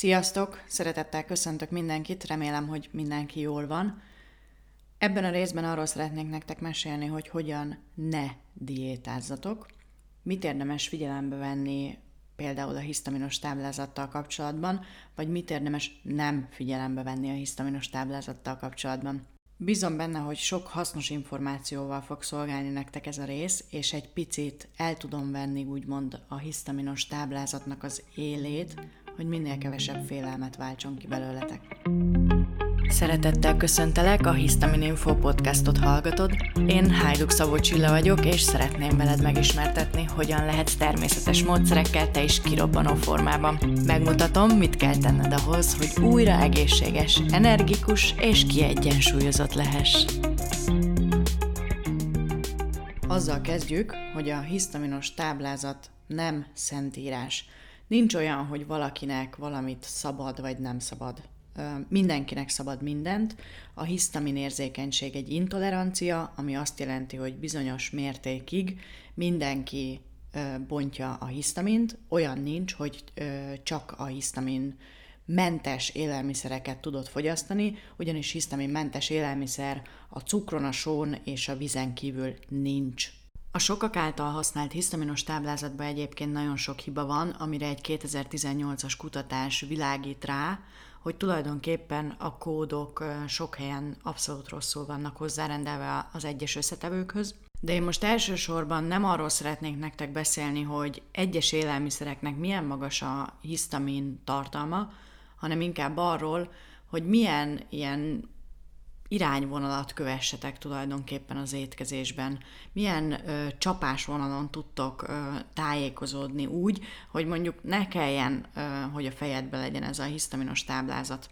Sziasztok! Szeretettel köszöntök mindenkit, remélem, hogy mindenki jól van. Ebben a részben arról szeretnék nektek mesélni, hogy hogyan ne diétázzatok, mit érdemes figyelembe venni például a hisztaminos táblázattal kapcsolatban, vagy mit érdemes nem figyelembe venni a hisztaminos táblázattal kapcsolatban. Bízom benne, hogy sok hasznos információval fog szolgálni nektek ez a rész, és egy picit el tudom venni úgymond a hisztaminos táblázatnak az élét, hogy minél kevesebb félelmet váltson ki belőletek. Szeretettel köszöntelek, a Histamin Info podcastot hallgatod. Én Hajduk Szabó Csilla vagyok, és szeretném veled megismertetni, hogyan lehet természetes módszerekkel te is kirobbanó formában. Megmutatom, mit kell tenned ahhoz, hogy újra egészséges, energikus és kiegyensúlyozott lehess. Azzal kezdjük, hogy a hisztaminos táblázat nem szentírás. Nincs olyan, hogy valakinek valamit szabad vagy nem szabad. Mindenkinek szabad mindent. A hisztamin érzékenység egy intolerancia, ami azt jelenti, hogy bizonyos mértékig mindenki bontja a hisztamint. Olyan nincs, hogy csak a hisztamin mentes élelmiszereket tudod fogyasztani, ugyanis hisztamin mentes élelmiszer a cukron, a són és a vizen kívül nincs. A sokak által használt hisztaminos táblázatban egyébként nagyon sok hiba van, amire egy 2018-as kutatás világít rá, hogy tulajdonképpen a kódok sok helyen abszolút rosszul vannak hozzárendelve az egyes összetevőkhöz. De én most elsősorban nem arról szeretnék nektek beszélni, hogy egyes élelmiszereknek milyen magas a hisztamin tartalma, hanem inkább arról, hogy milyen ilyen irányvonalat kövessetek tulajdonképpen az étkezésben. Milyen ö, csapásvonalon tudtok ö, tájékozódni úgy, hogy mondjuk ne kelljen, ö, hogy a fejedbe legyen ez a hisztaminos táblázat.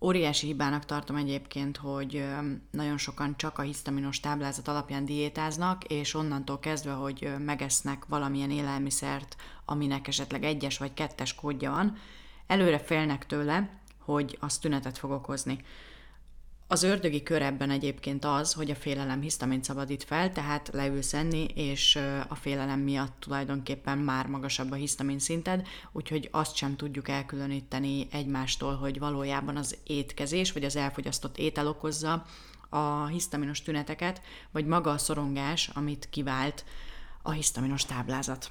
Óriási hibának tartom egyébként, hogy nagyon sokan csak a hisztaminos táblázat alapján diétáznak, és onnantól kezdve, hogy megesznek valamilyen élelmiszert, aminek esetleg egyes vagy kettes kódja van, előre félnek tőle, hogy az tünetet fog okozni. Az ördögi kör ebben egyébként az, hogy a félelem hisztamint szabadít fel, tehát leülsz enni, és a félelem miatt tulajdonképpen már magasabb a hisztamin szinted, úgyhogy azt sem tudjuk elkülöníteni egymástól, hogy valójában az étkezés, vagy az elfogyasztott étel okozza a hisztaminos tüneteket, vagy maga a szorongás, amit kivált a hisztaminos táblázat.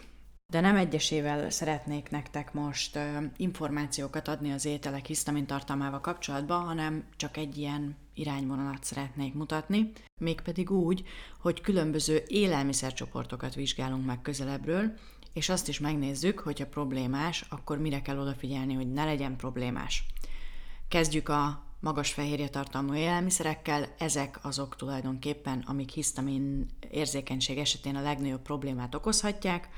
De nem egyesével szeretnék nektek most információkat adni az ételek hisztamin tartalmával kapcsolatban, hanem csak egy ilyen irányvonalat szeretnék mutatni, mégpedig úgy, hogy különböző élelmiszercsoportokat vizsgálunk meg közelebbről, és azt is megnézzük, hogy ha problémás, akkor mire kell odafigyelni, hogy ne legyen problémás. Kezdjük a magas fehérje tartalmú élelmiszerekkel, ezek azok tulajdonképpen, amik hisztamin érzékenység esetén a legnagyobb problémát okozhatják,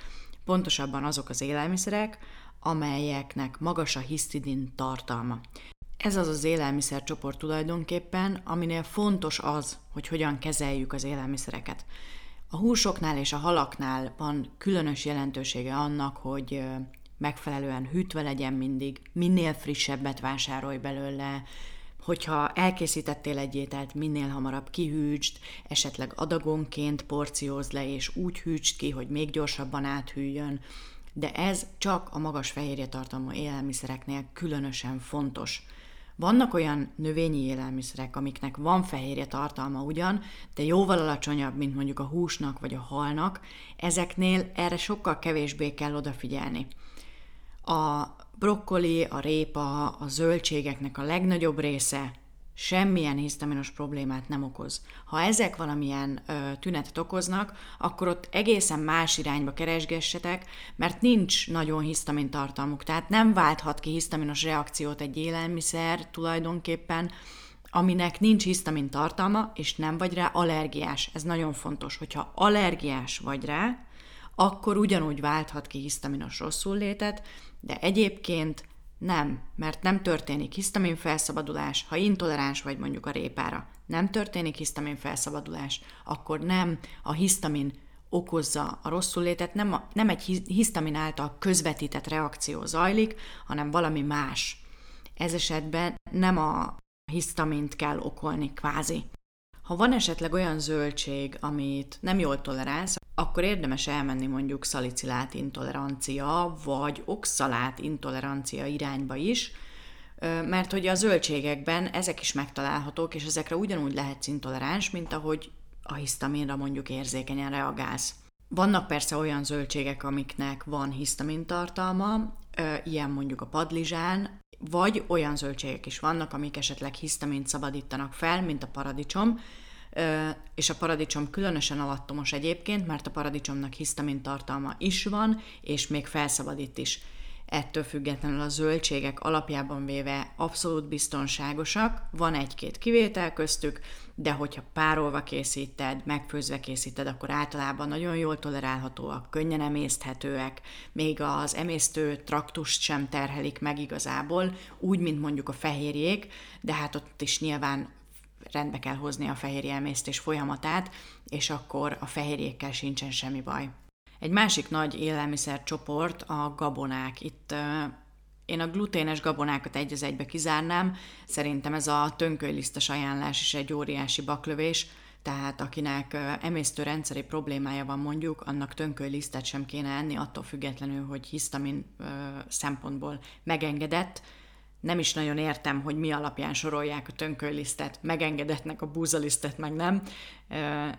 pontosabban azok az élelmiszerek, amelyeknek magas a hisztidin tartalma. Ez az az élelmiszercsoport tulajdonképpen, aminél fontos az, hogy hogyan kezeljük az élelmiszereket. A húsoknál és a halaknál van különös jelentősége annak, hogy megfelelően hűtve legyen mindig, minél frissebbet vásárolj belőle, hogyha elkészítettél egy ételt, minél hamarabb kihűtsd, esetleg adagonként porciózd le, és úgy hűtsd ki, hogy még gyorsabban áthűljön, de ez csak a magas fehérje tartalmú élelmiszereknél különösen fontos. Vannak olyan növényi élelmiszerek, amiknek van fehérje tartalma ugyan, de jóval alacsonyabb, mint mondjuk a húsnak vagy a halnak, ezeknél erre sokkal kevésbé kell odafigyelni. A brokkoli, a répa, a zöldségeknek a legnagyobb része semmilyen hisztaminos problémát nem okoz. Ha ezek valamilyen ö, tünetet okoznak, akkor ott egészen más irányba keresgessetek, mert nincs nagyon hisztamin tartalmuk, tehát nem válthat ki hisztaminos reakciót egy élelmiszer tulajdonképpen, aminek nincs hisztamin tartalma, és nem vagy rá allergiás. Ez nagyon fontos, hogyha allergiás vagy rá, akkor ugyanúgy válthat ki hisztaminos rosszul létet, de egyébként nem, mert nem történik hisztamin felszabadulás, ha intoleráns vagy mondjuk a répára. Nem történik hisztamin felszabadulás, akkor nem a hisztamin okozza a rosszul létet, nem, a, nem egy hisztamin által közvetített reakció zajlik, hanem valami más. Ez esetben nem a hisztamint kell okolni kvázi. Ha van esetleg olyan zöldség, amit nem jól tolerálsz, akkor érdemes elmenni mondjuk szalicilát intolerancia, vagy oxalát intolerancia irányba is, mert hogy a zöldségekben ezek is megtalálhatók, és ezekre ugyanúgy lehetsz intoleráns, mint ahogy a hisztaminra mondjuk érzékenyen reagálsz. Vannak persze olyan zöldségek, amiknek van hisztamin tartalma, ilyen mondjuk a padlizsán, vagy olyan zöldségek is vannak, amik esetleg hisztamint szabadítanak fel, mint a paradicsom, és a paradicsom különösen alattomos egyébként, mert a paradicsomnak hisztamin tartalma is van, és még felszabadít is. Ettől függetlenül a zöldségek alapjában véve abszolút biztonságosak, van egy-két kivétel köztük, de hogyha párolva készíted, megfőzve készíted, akkor általában nagyon jól tolerálhatóak, könnyen emészthetőek, még az emésztő traktust sem terhelik meg igazából, úgy, mint mondjuk a fehérjék, de hát ott is nyilván rendbe kell hozni a fehérje emésztés folyamatát, és akkor a fehérjékkel sincsen semmi baj. Egy másik nagy élelmiszercsoport a gabonák. Itt én a gluténes gabonákat egy az egybe kizárnám. Szerintem ez a tönkölylisztes ajánlás is egy óriási baklövés, tehát akinek emésztőrendszeri problémája van mondjuk, annak tönkölylisztet sem kéne enni, attól függetlenül, hogy hisztamin szempontból megengedett, nem is nagyon értem, hogy mi alapján sorolják a tönkölylisztet, megengedetnek a búzalisztet, meg nem.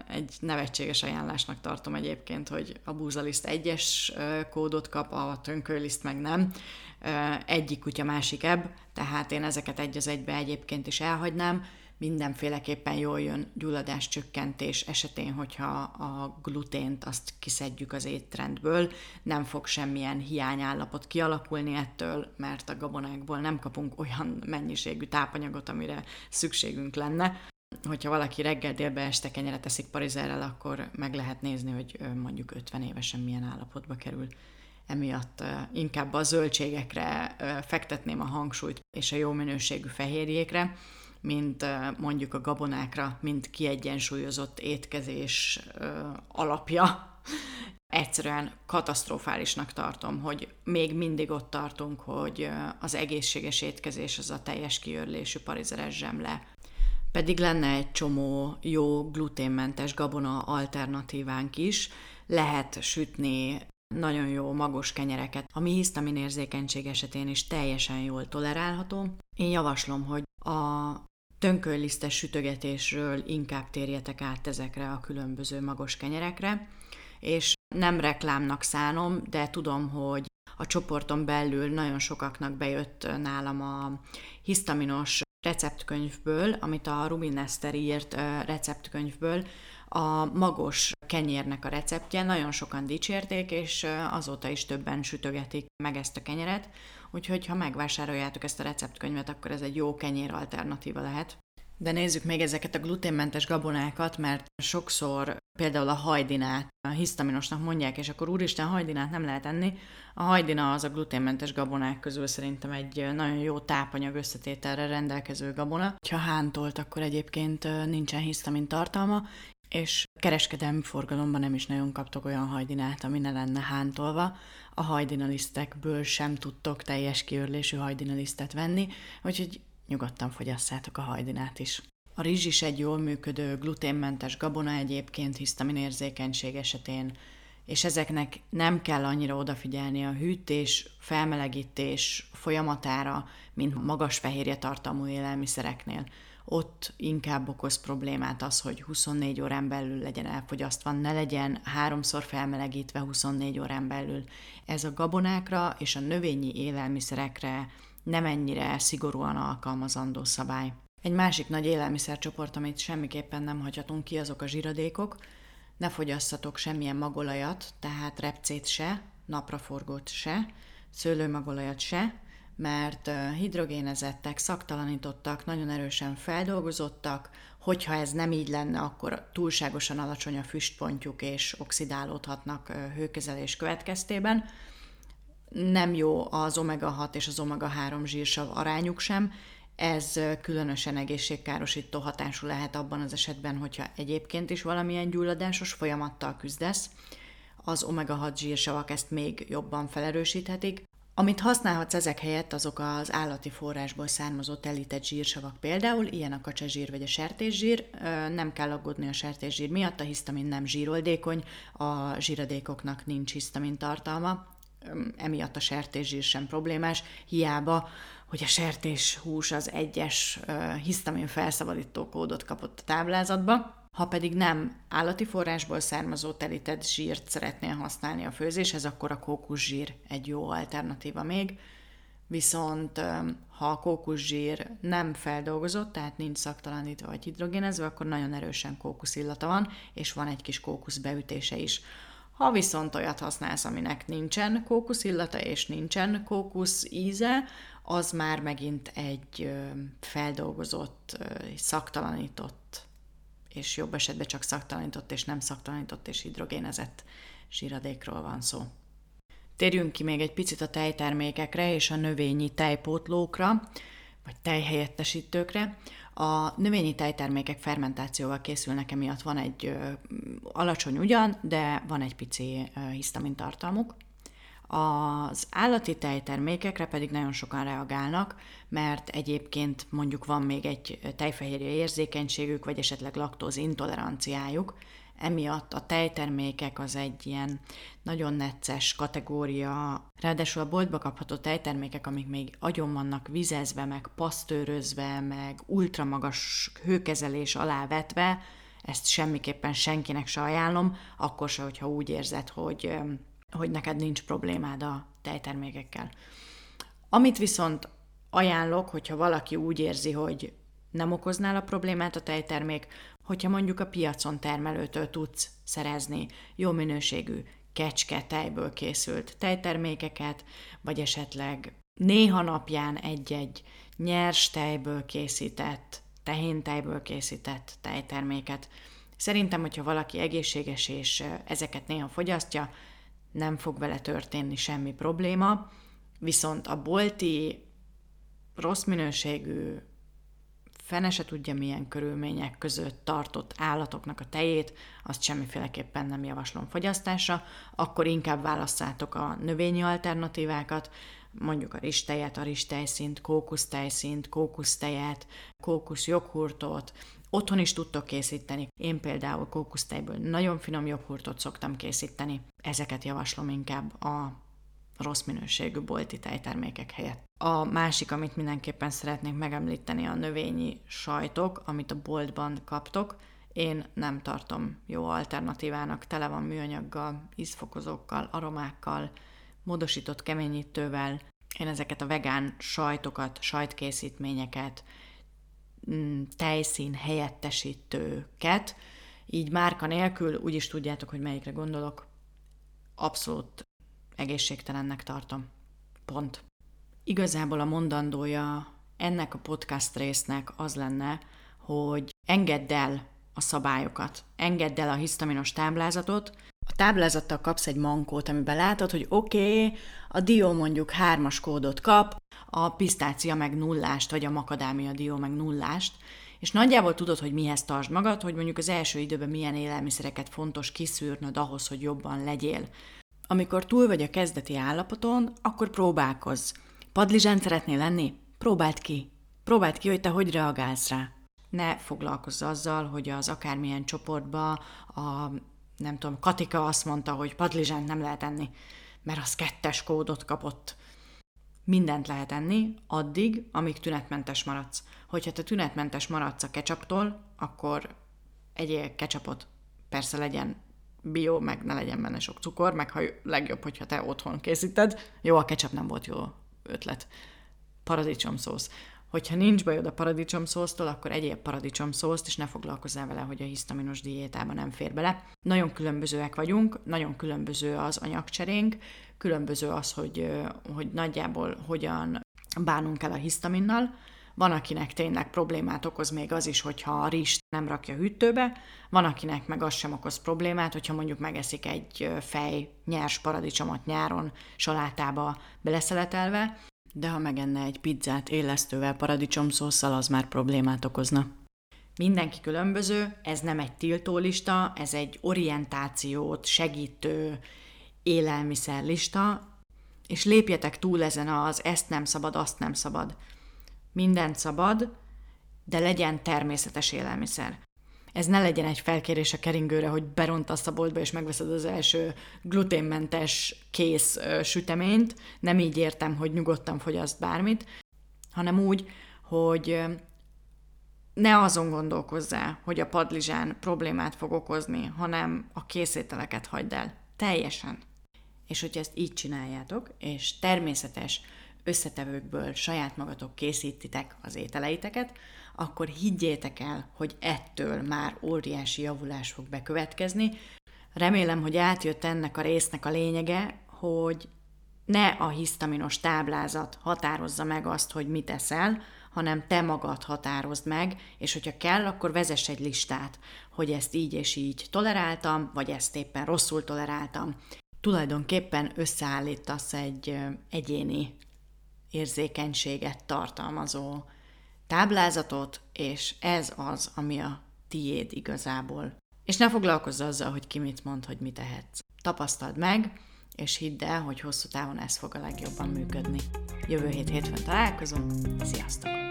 Egy nevetséges ajánlásnak tartom egyébként, hogy a búzaliszt egyes kódot kap, a tönkölyliszt meg nem. Egyik kutya, másik ebb, tehát én ezeket egy az egybe egyébként is elhagynám mindenféleképpen jól jön gyulladás csökkentés esetén, hogyha a glutént azt kiszedjük az étrendből, nem fog semmilyen hiányállapot kialakulni ettől, mert a gabonákból nem kapunk olyan mennyiségű tápanyagot, amire szükségünk lenne. Hogyha valaki reggel délbe este kenyeret eszik parizerrel, akkor meg lehet nézni, hogy mondjuk 50 évesen milyen állapotba kerül. Emiatt inkább a zöldségekre fektetném a hangsúlyt, és a jó minőségű fehérjékre, mint mondjuk a gabonákra, mint kiegyensúlyozott étkezés alapja. Egyszerűen katasztrofálisnak tartom, hogy még mindig ott tartunk, hogy az egészséges étkezés az a teljes kiörlésű parizeres zsemle. Pedig lenne egy csomó jó gluténmentes gabona alternatívánk is, lehet sütni nagyon jó magos kenyereket, ami hisztamin érzékenység esetén is teljesen jól tolerálható. Én javaslom, hogy a tönkölylisztes sütögetésről inkább térjetek át ezekre a különböző magos kenyerekre, és nem reklámnak szánom, de tudom, hogy a csoporton belül nagyon sokaknak bejött nálam a hisztaminos receptkönyvből, amit a Rubin Eszter írt receptkönyvből, a magos kenyérnek a receptje, nagyon sokan dicsérték, és azóta is többen sütögetik meg ezt a kenyeret, úgyhogy ha megvásároljátok ezt a receptkönyvet, akkor ez egy jó kenyér alternatíva lehet. De nézzük még ezeket a gluténmentes gabonákat, mert sokszor például a hajdinát a hisztaminosnak mondják, és akkor úristen, hajdinát nem lehet enni. A hajdina az a gluténmentes gabonák közül szerintem egy nagyon jó tápanyag összetételre rendelkező gabona. Ha hántolt, akkor egyébként nincsen hisztamin tartalma, és kereskedelmi forgalomban nem is nagyon kaptok olyan hajdinát, ami ne lenne hántolva. A hajdinalisztekből sem tudtok teljes kiörlésű hajdinalisztet venni, úgyhogy nyugodtan fogyasszátok a hajdinát is. A rizs is egy jól működő, gluténmentes gabona egyébként hisztamin érzékenység esetén, és ezeknek nem kell annyira odafigyelni a hűtés, felmelegítés folyamatára, mint magas fehérje tartalmú élelmiszereknél ott inkább okoz problémát az, hogy 24 órán belül legyen elfogyasztva, ne legyen háromszor felmelegítve 24 órán belül. Ez a gabonákra és a növényi élelmiszerekre nem ennyire szigorúan alkalmazandó szabály. Egy másik nagy élelmiszercsoport, amit semmiképpen nem hagyhatunk ki, azok a zsiradékok. Ne fogyasszatok semmilyen magolajat, tehát repcét se, napraforgót se, szőlőmagolajat se, mert hidrogénezettek, szaktalanítottak, nagyon erősen feldolgozottak, hogyha ez nem így lenne, akkor túlságosan alacsony a füstpontjuk, és oxidálódhatnak hőkezelés következtében. Nem jó az omega-6 és az omega-3 zsírsav arányuk sem, ez különösen egészségkárosító hatású lehet abban az esetben, hogyha egyébként is valamilyen gyulladásos folyamattal küzdesz. Az omega-6 zsírsavak ezt még jobban felerősíthetik, Amit használhatsz ezek helyett, azok az állati forrásból származó telített zsírsavak. Például, ilyen a kacsazsír vagy a sertészsír. Nem kell aggódni a sertészsír miatt, a hisztamin nem zsíroldékony, a zsíradékoknak nincs hisztamin tartalma, emiatt a sertészsír sem problémás, hiába, hogy a sertés hús az egyes hisztamin felszabadító kódot kapott a táblázatba, ha pedig nem állati forrásból származó telített zsírt szeretnél használni a főzéshez, akkor a kókuszsír egy jó alternatíva még. Viszont ha a kókuszsír nem feldolgozott, tehát nincs szaktalanítva vagy hidrogénezve, akkor nagyon erősen kókuszillata van, és van egy kis kókusz beütése is. Ha viszont olyat használsz, aminek nincsen kókuszillata és nincsen kókusz íze, az már megint egy feldolgozott, szaktalanított és jobb esetben csak szaktalanított és nem szaktalanított és hidrogénezett zsíradékról van szó. Térjünk ki még egy picit a tejtermékekre és a növényi tejpótlókra, vagy tejhelyettesítőkre. A növényi tejtermékek fermentációval készülnek, emiatt van egy ö, alacsony ugyan, de van egy pici ö, hisztamin tartalmuk. Az állati tejtermékekre pedig nagyon sokan reagálnak, mert egyébként mondjuk van még egy tejfehérje érzékenységük, vagy esetleg laktóz intoleranciájuk, emiatt a tejtermékek az egy ilyen nagyon necces kategória. Ráadásul a boltba kapható tejtermékek, amik még agyon vannak vizezve, meg pasztőrözve, meg ultramagas hőkezelés alá vetve, ezt semmiképpen senkinek se ajánlom, akkor se, hogyha úgy érzed, hogy hogy neked nincs problémád a tejtermékekkel. Amit viszont ajánlok, hogyha valaki úgy érzi, hogy nem okoznál a problémát a tejtermék, hogyha mondjuk a piacon termelőtől tudsz szerezni jó minőségű kecske tejből készült tejtermékeket, vagy esetleg néha napján egy-egy nyers tejből készített, tehéntejből készített tejterméket. Szerintem, hogyha valaki egészséges és ezeket néha fogyasztja, nem fog vele történni semmi probléma, viszont a bolti rossz minőségű, fene se tudja milyen körülmények között tartott állatoknak a tejét, azt semmiféleképpen nem javaslom fogyasztásra, akkor inkább válasszátok a növényi alternatívákat, mondjuk a ristejet, a ristejszint, kókusztejszint, kókusztejet, kókuszjoghurtot, Otthon is tudtok készíteni. Én például kókusztejből nagyon finom joghurtot szoktam készíteni. Ezeket javaslom inkább a rossz minőségű bolti tejtermékek helyett. A másik, amit mindenképpen szeretnék megemlíteni, a növényi sajtok, amit a boltban kaptok. Én nem tartom jó alternatívának, tele van műanyaggal, ízfokozókkal, aromákkal, módosított keményítővel. Én ezeket a vegán sajtokat, sajtkészítményeket, Mm, tejszín helyettesítőket, így márka nélkül úgy tudjátok, hogy melyikre gondolok. Abszolút egészségtelennek tartom. Pont. Igazából a mondandója ennek a podcast résznek az lenne, hogy engedd el a szabályokat, engedd el a hisztaminos táblázatot, a táblázattal kapsz egy mankót, amiben látod, hogy oké, okay, a dió mondjuk hármas kódot kap, a pisztácia meg nullást, vagy a makadámia dió meg nullást, és nagyjából tudod, hogy mihez tartsd magad, hogy mondjuk az első időben milyen élelmiszereket fontos kiszűrnöd ahhoz, hogy jobban legyél. Amikor túl vagy a kezdeti állapoton, akkor próbálkozz. Padlizsán szeretnél lenni? Próbáld ki. Próbáld ki, hogy te hogy reagálsz rá. Ne foglalkozz azzal, hogy az akármilyen csoportba a nem tudom, Katika azt mondta, hogy padlizsánt nem lehet enni, mert az kettes kódot kapott. Mindent lehet enni, addig, amíg tünetmentes maradsz. Hogyha te tünetmentes maradsz a ketchuptól, akkor egyél ketchupot. Persze legyen bio, meg ne legyen benne sok cukor, meg ha legjobb, hogyha te otthon készíted. Jó, a ketchup nem volt jó ötlet. Paradicsomszósz. Hogyha nincs bajod a paradicsom szósztól, akkor egyéb paradicsom szószt, és ne foglalkozzál vele, hogy a hisztaminos diétában nem fér bele. Nagyon különbözőek vagyunk, nagyon különböző az anyagcserénk, különböző az, hogy, hogy nagyjából hogyan bánunk el a hisztaminnal. Van, akinek tényleg problémát okoz még az is, hogyha a rist nem rakja hűtőbe, van, akinek meg az sem okoz problémát, hogyha mondjuk megeszik egy fej nyers paradicsomot nyáron salátába beleszeletelve, de ha megenne egy pizzát élesztővel paradicsomszószal, az már problémát okozna. Mindenki különböző, ez nem egy tiltólista, ez egy orientációt segítő élelmiszerlista. és lépjetek túl ezen az ezt nem szabad, azt nem szabad. Mindent szabad, de legyen természetes élelmiszer. Ez ne legyen egy felkérés a keringőre, hogy berontasz a boltba és megveszed az első gluténmentes kész süteményt. Nem így értem, hogy nyugodtan fogyaszt bármit, hanem úgy, hogy ne azon gondolkozzál, hogy a padlizsán problémát fog okozni, hanem a készételeket hagyd el. Teljesen. És hogyha ezt így csináljátok, és természetes összetevőkből saját magatok készítitek az ételeiteket, akkor higgyétek el, hogy ettől már óriási javulás fog bekövetkezni. Remélem, hogy átjött ennek a résznek a lényege, hogy ne a hisztaminos táblázat határozza meg azt, hogy mit eszel, hanem te magad határozd meg, és hogyha kell, akkor vezess egy listát, hogy ezt így és így toleráltam, vagy ezt éppen rosszul toleráltam. Tulajdonképpen összeállítasz egy egyéni érzékenységet tartalmazó táblázatot, és ez az, ami a tiéd igazából. És ne foglalkozz azzal, hogy ki mit mond, hogy mit tehetsz. Tapasztald meg, és hidd el, hogy hosszú távon ez fog a legjobban működni. Jövő hét hétfőn találkozunk, sziasztok!